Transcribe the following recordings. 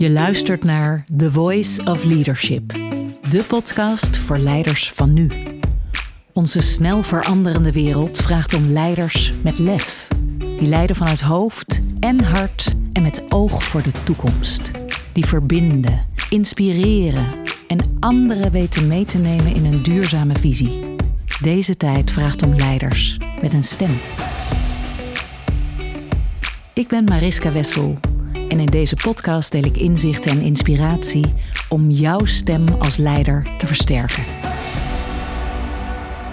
Je luistert naar The Voice of Leadership, de podcast voor leiders van nu. Onze snel veranderende wereld vraagt om leiders met lef, die leiden vanuit hoofd en hart en met oog voor de toekomst. Die verbinden, inspireren en anderen weten mee te nemen in een duurzame visie. Deze tijd vraagt om leiders met een stem. Ik ben Mariska Wessel en in deze podcast deel ik inzichten en inspiratie om jouw stem als leider te versterken.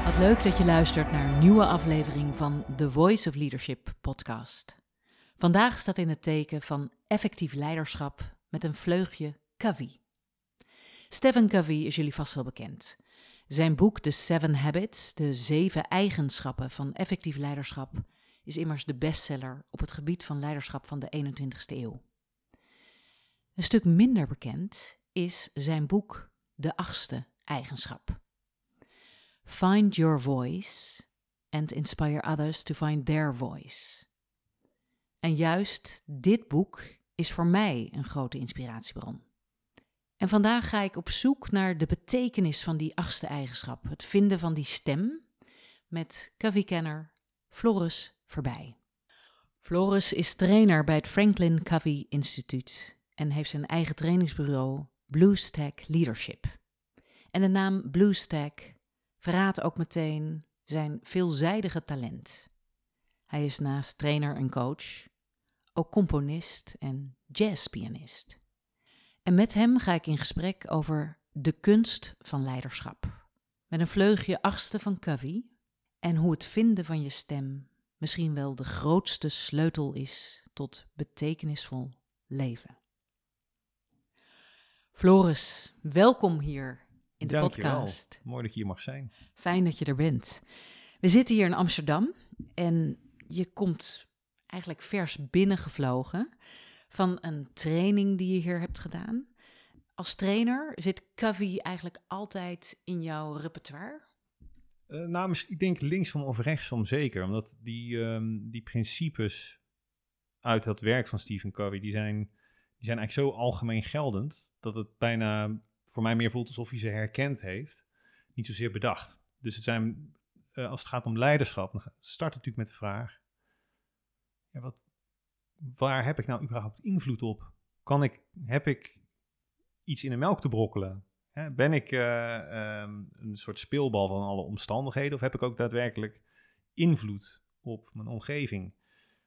Wat leuk dat je luistert naar een nieuwe aflevering van The Voice of Leadership podcast. Vandaag staat in het teken van effectief leiderschap met een vleugje Covey. Stephen Covey is jullie vast wel bekend. Zijn boek The Seven Habits, de zeven eigenschappen van effectief leiderschap, is immers de bestseller op het gebied van leiderschap van de 21ste eeuw. Een stuk minder bekend is zijn boek De achtste eigenschap. Find your voice and inspire others to find their voice. En juist dit boek is voor mij een grote inspiratiebron. En vandaag ga ik op zoek naar de betekenis van die achtste eigenschap, het vinden van die stem, met Covey-kenner Floris Verbij. Floris is trainer bij het Franklin Covey Instituut en heeft zijn eigen trainingsbureau BlueStack Leadership. En de naam BlueStack verraadt ook meteen zijn veelzijdige talent. Hij is naast trainer en coach ook componist en jazzpianist. En met hem ga ik in gesprek over de kunst van leiderschap. Met een vleugje achtste van Covey en hoe het vinden van je stem misschien wel de grootste sleutel is tot betekenisvol leven. Floris, welkom hier in de Dankjewel. podcast. Mooi dat je hier mag zijn. Fijn dat je er bent. We zitten hier in Amsterdam en je komt eigenlijk vers binnengevlogen van een training die je hier hebt gedaan. Als trainer zit Covey eigenlijk altijd in jouw repertoire? Eh namens, ik denk linksom of rechtsom zeker. Omdat die, ehm, die principes uit dat werk van Stephen Covey, die zijn, die zijn eigenlijk zo algemeen geldend, dat het bijna voor mij meer voelt alsof hij ze herkend heeft. Niet zozeer bedacht. Dus het zijn, eh, als het gaat om leiderschap, dan start het natuurlijk met de vraag, ja, wat, waar heb ik nou überhaupt invloed op? Kan ik, heb ik iets in de melk te brokkelen? Ben ik eh, ehm, een soort speelbal van alle omstandigheden of heb ik ook daadwerkelijk invloed op mijn omgeving?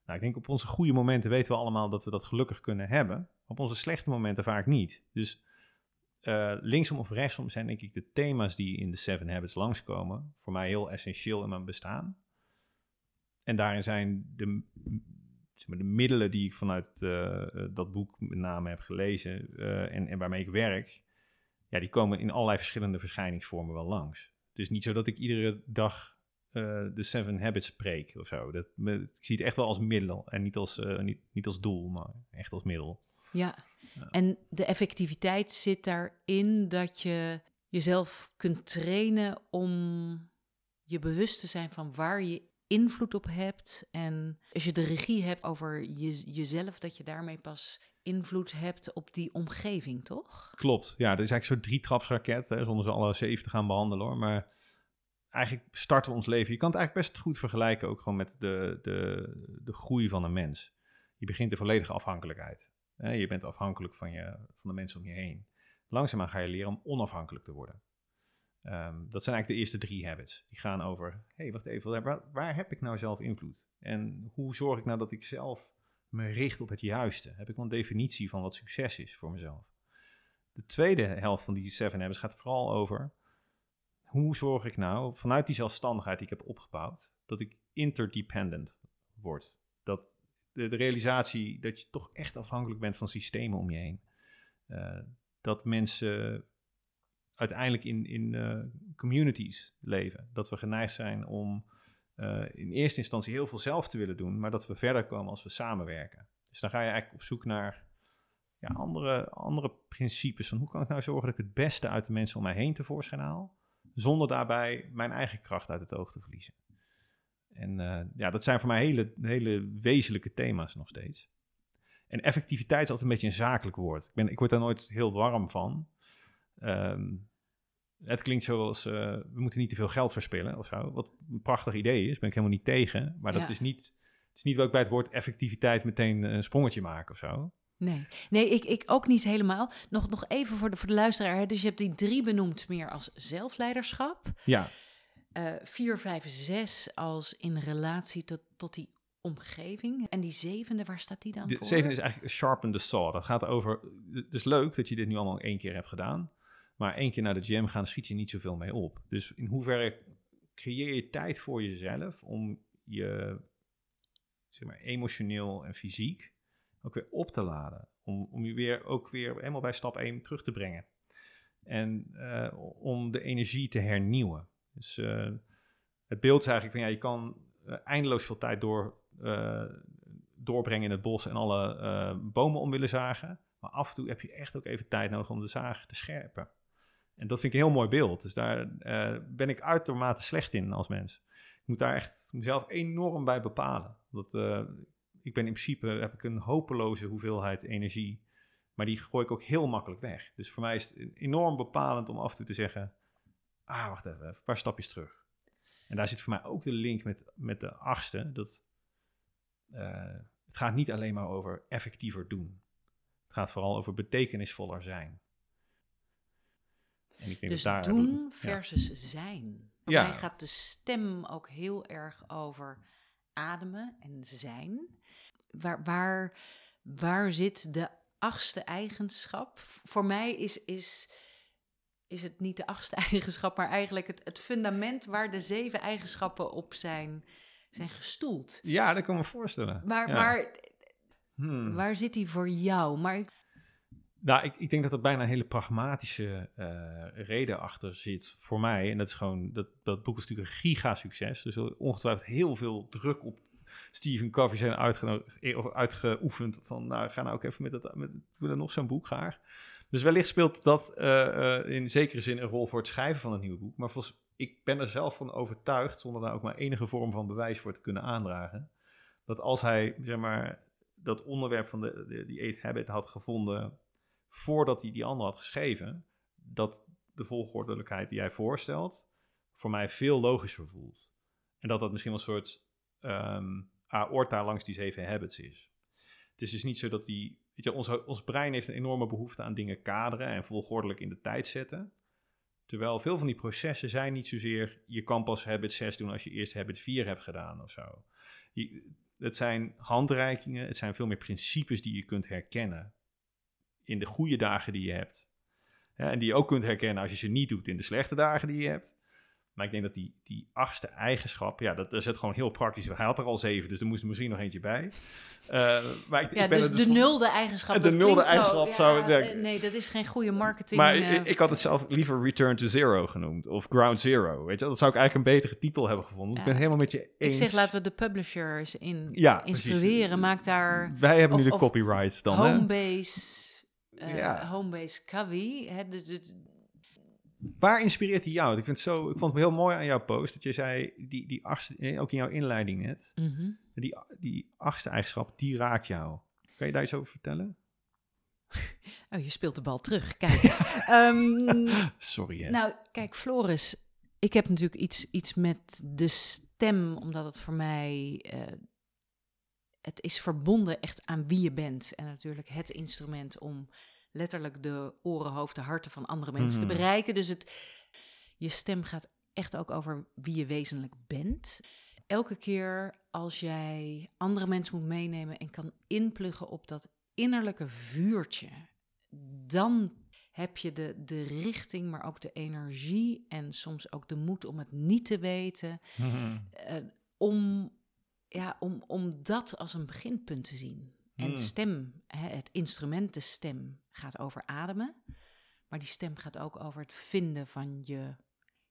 Nou, ik denk op onze goede momenten weten we allemaal dat we dat gelukkig kunnen hebben. Op onze slechte momenten vaak niet. Dus eh, linksom of rechtsom zijn denk ik de thema's die in de Seven Habits langskomen. Voor mij heel essentieel in mijn bestaan. En daarin zijn de, zeg maar, de middelen die ik vanuit eh, dat boek met name heb gelezen eh, en, waarmee ik werk, ja, die komen in allerlei verschillende verschijningsvormen wel langs. Het is niet zo dat ik iedere dag de Seven Habits spreek of zo. Dat, ik zie het echt wel als middel en niet als, niet, niet als doel, maar echt als middel. Ja. Ja. En de effectiviteit zit daarin dat je jezelf kunt trainen om je bewust te zijn van waar je invloed op hebt. En als je de regie hebt over je, jezelf, dat je daarmee pas invloed hebt op die omgeving, toch? Klopt, ja, dat is eigenlijk zo'n drietrapsraket, hè, zonder ze alle zeven te gaan behandelen hoor. Maar eigenlijk starten we ons leven. Je kan het eigenlijk best goed vergelijken ook gewoon met de, de, de groei van een mens. Je begint in volledige afhankelijkheid. Je bent afhankelijk van, je, van de mensen om je heen. Langzaamaan ga je leren om onafhankelijk te worden. Ehm, dat zijn eigenlijk de eerste drie habits. Die gaan over, hé, hey, wacht even, waar, waar heb ik nou zelf invloed? En hoe zorg ik nou dat ik zelf me richt op het juiste? Heb ik wel een definitie van wat succes is voor mezelf? De tweede helft van die Seven Habits gaat vooral over hoe zorg ik nou vanuit die zelfstandigheid die ik heb opgebouwd, dat ik interdependent word. De realisatie dat je toch echt afhankelijk bent van systemen om je heen. Eh, dat mensen uiteindelijk in, in eh, communities leven. Dat we geneigd zijn om eh, in eerste instantie heel veel zelf te willen doen, maar dat we verder komen als we samenwerken. Dus dan ga je eigenlijk op zoek naar ja, andere, andere principes van hoe kan ik nou zorgen dat ik het beste uit de mensen om mij heen tevoorschijn haal, zonder daarbij mijn eigen kracht uit het oog te verliezen. En eh, ja, dat zijn voor mij hele, hele wezenlijke thema's nog steeds. En effectiviteit is altijd een beetje een zakelijk woord. Ik, ben, ik word daar nooit heel warm van. Ehm, het klinkt zoals, uh, we moeten niet te veel geld verspillen of zo. Wat een prachtig idee is, ben ik helemaal niet tegen. Maar dat is niet, het is niet wat ik bij het woord effectiviteit meteen een sprongetje maak of zo. Nee, nee ik, ik ook niet helemaal. Nog, nog even voor de, voor de luisteraar. Hè. Dus je hebt die drie benoemd meer als zelfleiderschap. Ja. Uh, vier, vijf, zes als in relatie tot, tot die omgeving. En die zevende, waar staat die dan de voor? De zevende is eigenlijk sharpen the saw. Dat gaat over... Het is leuk dat je dit nu allemaal één keer hebt gedaan. Maar één keer naar de gym gaan schiet je niet zoveel mee op. Dus in hoeverre creëer je tijd voor jezelf om je zeg maar, emotioneel en fysiek ook weer op te laden. Om, om je weer ook weer helemaal bij stap 1 terug te brengen. En uh, om de energie te hernieuwen. Dus uh, het beeld is eigenlijk van ja, je kan uh, eindeloos veel tijd door, doorbrengen in het bos en alle bomen om willen zagen. Maar af en toe heb je echt ook even tijd nodig om de zaag te scherpen. En dat vind ik een heel mooi beeld. Dus daar ben ik uitermate slecht in als mens. Ik moet daar echt mezelf enorm bij bepalen. Ik ben in principe, heb ik een hopeloze hoeveelheid energie. Maar die gooi ik ook heel makkelijk weg. Dus voor mij is het enorm bepalend om af en toe te zeggen... Ah, wacht even, even een paar stapjes terug. En daar zit voor mij ook de link met, met de achtste. Dat, uh, het gaat niet alleen maar over effectiever doen. Het gaat vooral over betekenisvoller zijn. En ik denk dus dat daar, doen versus zijn. Voor ja. mij gaat de stem ook heel erg over ademen en zijn. Waar, waar, waar zit de achtste eigenschap? Voor mij is, is, is het niet de achtste eigenschap, maar eigenlijk het, het fundament waar de zeven eigenschappen op zijn, zijn gestoeld. Ja, dat kan me voorstellen. Maar, ja. maar hmm. waar zit die voor jou? Maar nou, ik, ik denk dat er bijna een hele pragmatische uh, reden achter zit voor mij. En dat is gewoon, dat, dat boek is natuurlijk een giga-succes. Dus ongetwijfeld heel veel druk op Stephen Covey zijn uitge uitgeoefend. Van, nou, ga nou ook even met dat, met, willen nog zo'n boek graag. Dus wellicht speelt dat uh, uh, in zekere zin een rol voor het schrijven van het nieuwe boek. Maar volgens, ik ben er zelf van overtuigd, zonder daar ook maar enige vorm van bewijs voor te kunnen aandragen, dat als hij, zeg maar, dat onderwerp van de, die Eight Habit had gevonden voordat hij die andere had geschreven, dat de volgordelijkheid die hij voorstelt voor mij veel logischer voelt. En dat dat misschien wel een soort um, aorta langs die zeven habits is. Het is dus niet zo dat die, weet je, ons, ons brein heeft een enorme behoefte aan dingen kaderen en volgordelijk in de tijd zetten. Terwijl veel van die processen zijn niet zozeer, je kan pas habit 6 doen als je eerst habit 4 hebt gedaan of zo. Het zijn handreikingen, het zijn veel meer principes die je kunt herkennen in de goede dagen die je hebt. En die je ook kunt herkennen als je ze niet doet in de slechte dagen die je hebt. Maar ik denk dat die, die achtste eigenschap, ja, dat, is het gewoon heel praktisch. Hij had er al zeven, dus er moest er misschien nog eentje bij. Uh, maar ik, ja, ik ben dus, dus de nulde eigenschap. De nulde eigenschap zo, zou zeggen. Eh, nee, dat is geen goede marketing. Maar uh, ik, ik, had het zelf liever Return to Zero genoemd. Of Ground Zero. Weet je, dat zou ik eigenlijk een betere titel hebben gevonden. Ja. Ik ben helemaal met je eens. Ik zeg, laten we de publishers in ja, instrueren. Precies. Maak daar... Wij hebben of, nu de copyrights dan, Homebase... Uh. Homebase Kawi. Hè, de, de, Waar inspireert hij jou? Ik, vind het zo, ik vond het heel mooi aan jouw post dat je zei, die, die achtste, eh, ook in jouw inleiding net, mm -hmm. die, die achtste eigenschap, die raakt jou. Kan je daar iets over vertellen? Oh, je speelt de bal terug. Kijk eens. um, Sorry. Hè. Nou, kijk, Floris, ik heb natuurlijk iets, iets met de stem, omdat het voor mij. Uh, het is verbonden echt aan wie je bent. En natuurlijk het instrument om letterlijk de oren, hoofden, harten van andere mensen te mhm. bereiken. Dus het, je stem gaat echt ook over wie je wezenlijk bent. Elke keer als jij andere mensen moet meenemen en kan inpluggen op dat innerlijke vuurtje, dan heb je de, de richting, maar ook de energie en soms ook de moed om het niet te weten. Mhm. Uh, om, ja, om, om dat als een beginpunt te zien. En hmm. stem, hè, het instrument, de stem, gaat over ademen. Maar die stem gaat ook over het vinden van je,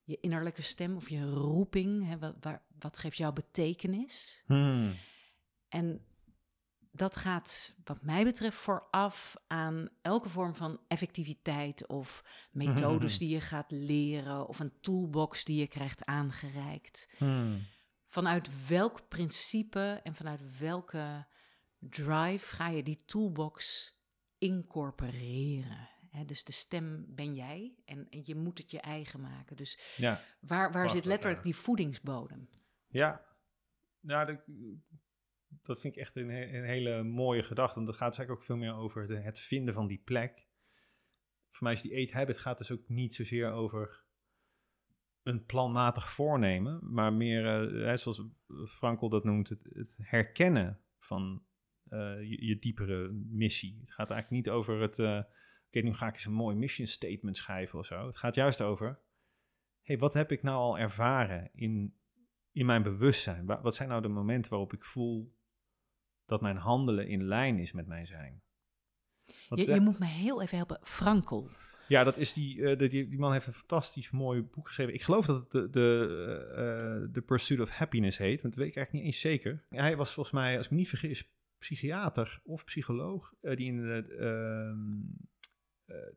je innerlijke stem of je roeping. Hè, wat, waar, wat geeft jouw betekenis? Hmm. En dat gaat, wat mij betreft, vooraf aan elke vorm van effectiviteit of methodes die je gaat leren of een toolbox die je krijgt aangereikt. Hmm. Vanuit welk principe en vanuit welke drive ga je die toolbox incorporeren. Dus de stem ben jij en, en je moet het je eigen maken. Dus Ja, waar, waar zit letterlijk die voedingsbodem? ja. ja dat, dat vind ik echt een, he- een hele mooie gedachte. Want dat gaat dus eigenlijk ook veel meer over de, het vinden van die plek. Voor mij is die eat habit gaat dus ook niet zozeer over een planmatig voornemen, maar meer, eh, zoals Frankel dat noemt, het, het herkennen van je, je diepere missie. Het gaat eigenlijk niet over het, eh, oké, nu ga ik eens een mooi mission statement schrijven of zo. Het gaat juist over, hey, wat heb ik nou al ervaren in, in mijn bewustzijn? Wa- Wat zijn nou de momenten waarop ik voel dat mijn handelen in lijn is met mijn zijn? Je, eh, je moet me heel even helpen. Frankel. ja, dat is die, eh, die, die man heeft een fantastisch mooi boek geschreven. Ik geloof dat het de, de, eh, eh, The Pursuit of Happiness heet, want dat weet ik eigenlijk niet eens zeker. Hij was volgens mij, als ik me niet vergis, psychiater of psycholoog, eh, die in de, ehm, eh,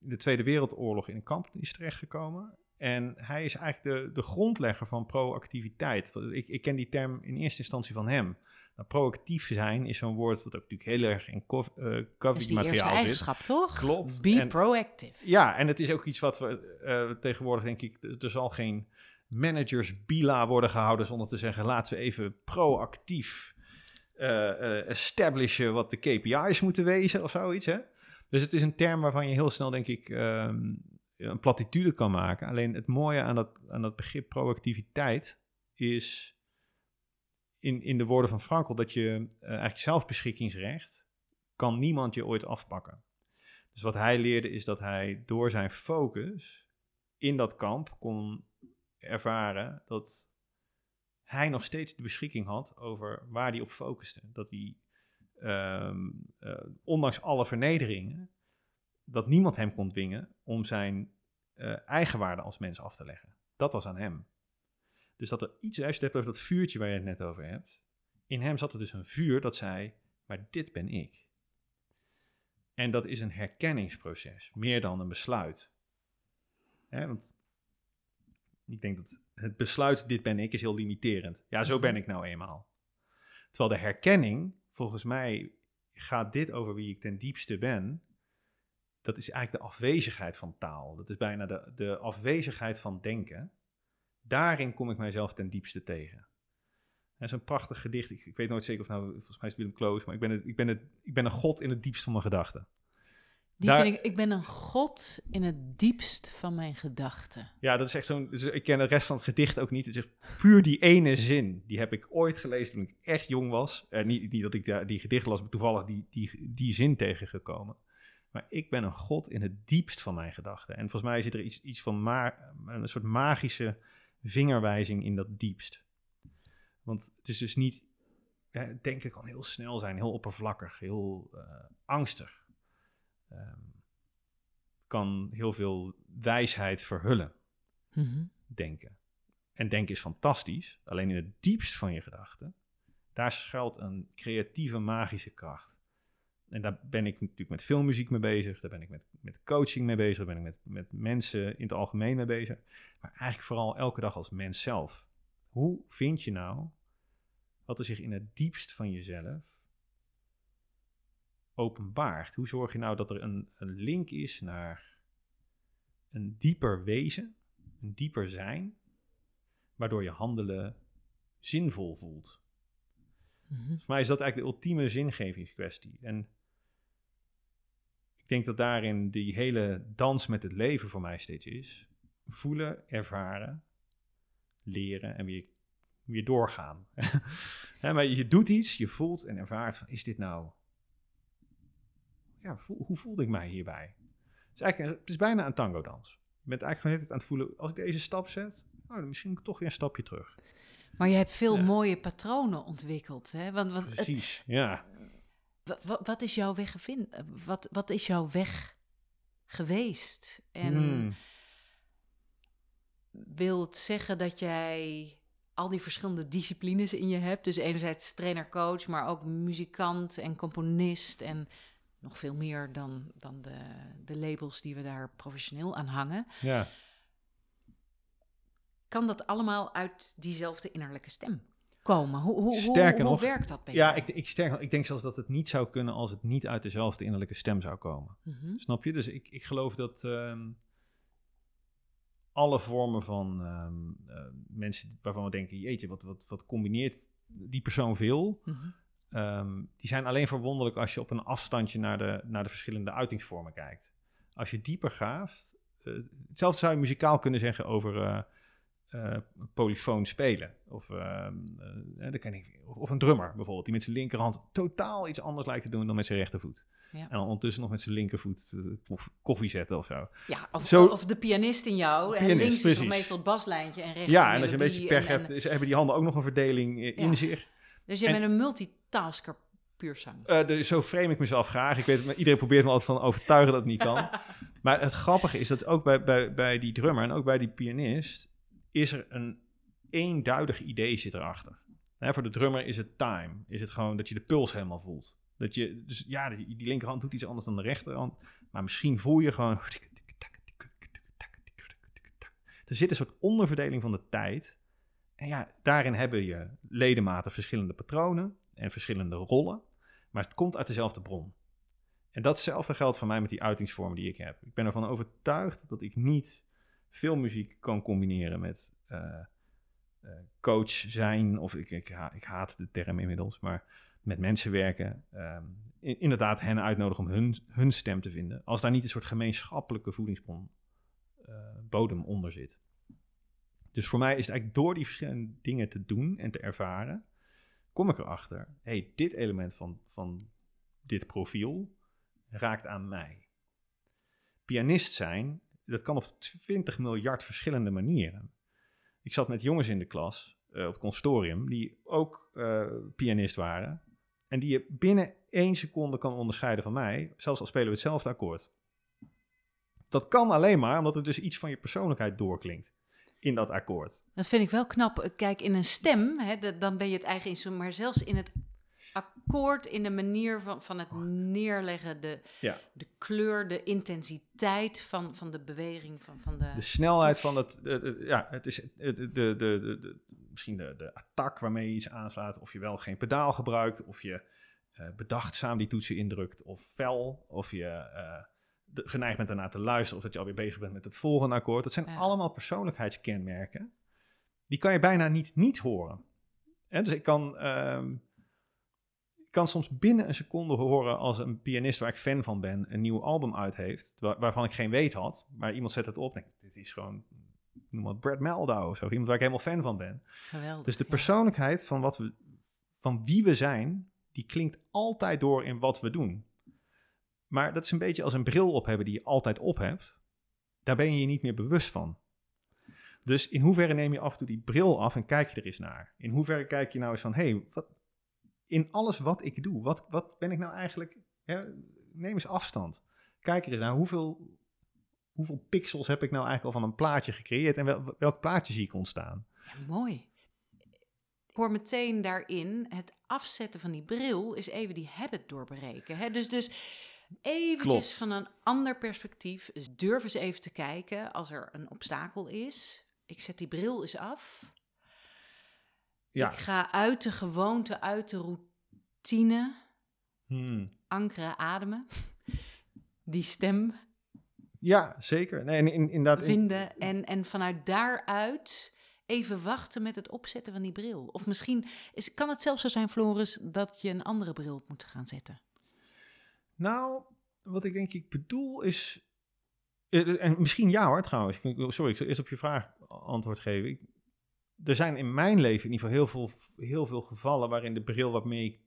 in de Tweede Wereldoorlog in een kamp is terechtgekomen. En hij is eigenlijk de, de grondlegger van proactiviteit. Ik, ik ken die term in eerste instantie van hem. Nou, proactief zijn is zo'n woord wat ook natuurlijk heel erg in Dat is die eerste zit. eigenschap, toch? Klopt. Be En- proactive. Ja, en het is ook iets wat we eh, tegenwoordig, denk ik, er zal geen managers bila worden gehouden zonder te zeggen, laten we even proactief eh, eh, establishen wat de KPI's moeten wezen of zoiets. Hè? Dus het is een term waarvan je heel snel, denk ik, ehm, een platitude kan maken. Alleen het mooie aan dat, aan dat begrip proactiviteit is, in, in de woorden van Frankel, dat je eh, eigenlijk zelfbeschikkingsrecht kan niemand je ooit afpakken. Dus wat hij leerde is dat hij door zijn focus in dat kamp kon ervaren dat hij nog steeds de beschikking had over waar hij op focuste. Dat hij, ehm, eh, ondanks alle vernederingen, dat niemand hem kon dwingen om zijn eh, eigenwaarde als mens af te leggen. Dat was aan hem. Dus dat er iets, als je over dat vuurtje waar je het net over hebt, in hem zat er dus een vuur dat zei, maar dit ben ik. En dat is een herkenningsproces, meer dan een besluit. Hè, want ik denk dat het besluit, dit ben ik, is heel limiterend. Ja, zo ben ik nou eenmaal. Terwijl de herkenning, volgens mij, gaat dit over wie ik ten diepste ben. Dat is eigenlijk de afwezigheid van taal. Dat is bijna de, de afwezigheid van denken. Daarin kom ik mijzelf ten diepste tegen. Dat is een prachtig gedicht. Ik, ik weet nooit zeker of nou, volgens mij is het Willem Kloos, maar ik ben, het, ik, ben het, ik ben een god in het diepst van mijn gedachten. Die Daar- vind ik, ik ben een god in het diepst van mijn gedachten. Ja, dat is echt zo'n. dus ik ken de rest van het gedicht ook niet. Het is echt puur die ene zin. Die heb ik ooit gelezen toen ik echt jong was. Eh, niet, niet dat ik daar die gedicht las, maar toevallig die, die, die zin tegengekomen. Maar ik ben een god in het diepst van mijn gedachten. En volgens mij zit er iets, iets van ma een soort magische vingerwijzing in dat diepst. Want het is dus niet. Ja, denken kan heel snel zijn, heel oppervlakkig, heel eh, angstig. Ehm, kan heel veel wijsheid verhullen Mhm. denken. En denken is fantastisch, alleen in het diepst van je gedachten, daar schuilt een creatieve, magische kracht. En daar ben ik natuurlijk met filmmuziek mee bezig, daar ben ik met, met coaching mee bezig, daar ben ik met, met mensen in het algemeen mee bezig. Maar eigenlijk vooral elke dag als mens zelf. Hoe vind je nou wat er zich in het diepst van jezelf openbaart? Hoe zorg je nou dat er een, een link is naar een dieper wezen, een dieper zijn, waardoor je handelen zinvol voelt? Voor mij is dat eigenlijk de ultieme zingevingskwestie. En ik denk dat daarin die hele dans met het leven voor mij steeds is. Voelen, ervaren, leren en weer, weer doorgaan. Maar je doet iets, je voelt en ervaart van, is dit nou... Ja, voel- hoe voelde ik mij hierbij? Het is, eigenlijk, het is bijna een tango-dans. Je bent eigenlijk gewoon aan het voelen, als ik deze stap zet, dan misschien toch weer een stapje terug. Maar je hebt veel Ja. mooie patronen ontwikkeld. Hè? Want wat, het- Precies, ja. wa- wa- wat is jouw weg gevin- Wat, wat is jouw weg geweest? En Hmm. wil het zeggen dat jij al die verschillende disciplines in je hebt? Dus enerzijds trainer-coach, maar ook muzikant en componist en nog veel meer dan, dan de, de labels die we daar professioneel aan hangen. ja. Kan dat allemaal uit diezelfde innerlijke stem? komen? Hoe, hoe, Sterker hoe, hoe nog, werkt dat bij Ja, jou? ik, ik, ik denk zelfs dat het niet zou kunnen als het niet uit dezelfde innerlijke stem zou komen. Mhm. Snap je? Dus ik, ik geloof dat ehm, alle vormen van ehm, eh, mensen waarvan we denken, jeetje, wat, wat, wat combineert die persoon veel, Mhm. Ehm, die zijn alleen verwonderlijk als je op een afstandje naar de, naar de verschillende uitingsvormen kijkt. Als je dieper gaat, eh, hetzelfde zou je muzikaal kunnen zeggen over eh, eh, polyfoon spelen. Of, ehm, eh, ik, of een drummer bijvoorbeeld, die met zijn linkerhand totaal iets anders lijkt te doen dan met zijn rechtervoet. Ja. En dan ondertussen nog met zijn linkervoet koff- koffie zetten of zo. Ja, of, Zo- of de pianist in jou. en links is meestal het baslijntje en rechts Ja, en als je een beetje pech en- hebt, is, hebben die handen ook nog een verdeling in Ja. zich. Dus je en- bent een multitasker puur zang. Eh, zo frame ik mezelf graag. Ik weet, iedereen probeert me altijd van overtuigen dat het niet kan. maar het grappige is dat ook bij, bij, bij die drummer en ook bij die pianist is er een eenduidig idee zit erachter. Hè, voor de drummer is het time. Is het gewoon dat je de puls helemaal voelt. Dat je, dus ja, die, die linkerhand doet iets anders dan de rechterhand. Maar misschien voel je gewoon... Er zit een soort onderverdeling van de tijd. En ja, daarin hebben je ledematen verschillende patronen en verschillende rollen. Maar het komt uit dezelfde bron. En datzelfde geldt voor mij met die uitingsvormen die ik heb. Ik ben ervan overtuigd dat ik niet veel muziek kan combineren met eh, eh, coach zijn. Of ik, ik, ha- ik haat de term inmiddels, maar met mensen werken. in- inderdaad, hen uitnodigen om hun, hun stem te vinden. Als daar niet een soort gemeenschappelijke voedingsbron eh, bodem onder zit. Dus voor mij is het eigenlijk door die verschillende dingen te doen en te ervaren, kom ik erachter, hey, dit element van, van dit profiel raakt aan mij. Pianist zijn, dat kan op 20 miljard verschillende manieren. Ik zat met jongens in de klas eh, op het consortium die ook eh, pianist waren. En die je binnen één seconde kan onderscheiden van mij, zelfs al spelen we hetzelfde akkoord. Dat kan alleen maar omdat er dus iets van je persoonlijkheid doorklinkt in dat akkoord. Dat vind ik wel knap. Kijk, in een stem, hè, dan ben je het eigen instrument, maar zelfs in het akkoord, in de manier van, van het neerleggen, de, Ja. de kleur, de intensiteit van, van de beweging, van, van de... De snelheid van het, de- de- ja, het is de, de, de, de, de- misschien de, de attack waarmee je iets aanslaat, of je wel geen pedaal gebruikt, of je eh, bedachtzaam die toetsen indrukt, of fel, of je eh, geneigd bent daarna te luisteren, of dat je alweer bezig bent met het volgende akkoord. Dat zijn Ja. allemaal persoonlijkheidskenmerken. Die kan je bijna niet niet horen. Dus ik kan, ehm, ik kan soms binnen een seconde horen als een pianist waar ik fan van ben een nieuw album uit heeft, wa- waarvan ik geen weet had, maar iemand zet het op en ik, dit is gewoon, noem maar Brad Meldau of zo, iemand waar ik helemaal fan van ben. Geweldig. Dus de ja. persoonlijkheid van, wat we, van wie we zijn, die klinkt altijd door in wat we doen. Maar dat is een beetje als een bril op hebben die je altijd op hebt. Daar ben je je niet meer bewust van. Dus in hoeverre neem je af en toe die bril af en kijk je er eens naar? In hoeverre kijk je nou eens van, hé, hey, in alles wat ik doe, wat, wat ben ik nou eigenlijk... Neem eens afstand. Kijk er eens naar, hoeveel, hoeveel pixels heb ik nou eigenlijk al van een plaatje gecreëerd en wel, welk plaatje zie ik ontstaan? Ja, mooi. Ik hoor meteen daarin, het afzetten van die bril is even die habit doorbreken. Hè? Dus, dus eventjes Klopt. van een ander perspectief, dus durf eens even te kijken als er een obstakel is. Ik zet die bril eens af. Ja, Ik ga uit de gewoonte, uit de routine, Hmm. ankeren, ademen. Die stem Ja, zeker. Nee, in, in, inderdaad. vinden en, en vanuit daaruit even wachten met het opzetten van die bril. Of misschien is, kan het zelfs zo zijn, Floris, dat je een andere bril moet gaan zetten. Nou, wat ik denk ik bedoel is. eh, En misschien ja hoor, trouwens. Sorry, ik zal eerst op je vraag antwoord geven. Er zijn in mijn leven in ieder geval heel veel, heel veel gevallen waarin de bril waarmee ik,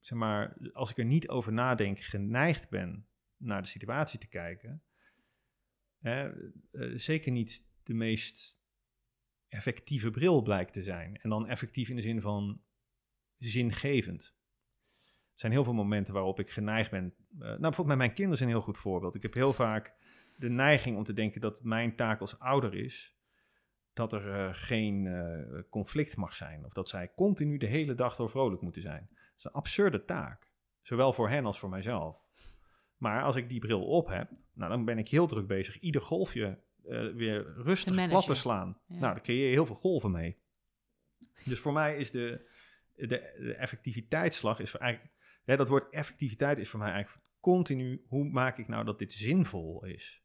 zeg maar, als ik er niet over nadenk, geneigd ben naar de situatie te kijken. Hè, eh, zeker niet de meest effectieve bril blijkt te zijn. En dan effectief in de zin van zingevend. Er zijn heel veel momenten waarop ik geneigd ben. eh, nou, bijvoorbeeld met mijn kinderen is een heel goed voorbeeld. Ik heb heel vaak de neiging om te denken dat mijn taak als ouder is. Dat er eh, geen eh, conflict mag zijn. Of dat zij continu de hele dag door vrolijk moeten zijn. Dat is een absurde taak. Zowel voor hen als voor mijzelf. Maar als ik die bril op heb, nou, dan ben ik heel druk bezig ieder golfje weer rustig plat te slaan. Ja. Nou, daar creëer je heel veel golven mee. Dus voor mij is de, de, de effectiviteitsslag, is eigenlijk, dat woord effectiviteit is voor mij eigenlijk continu, hoe maak ik nou dat dit zinvol is?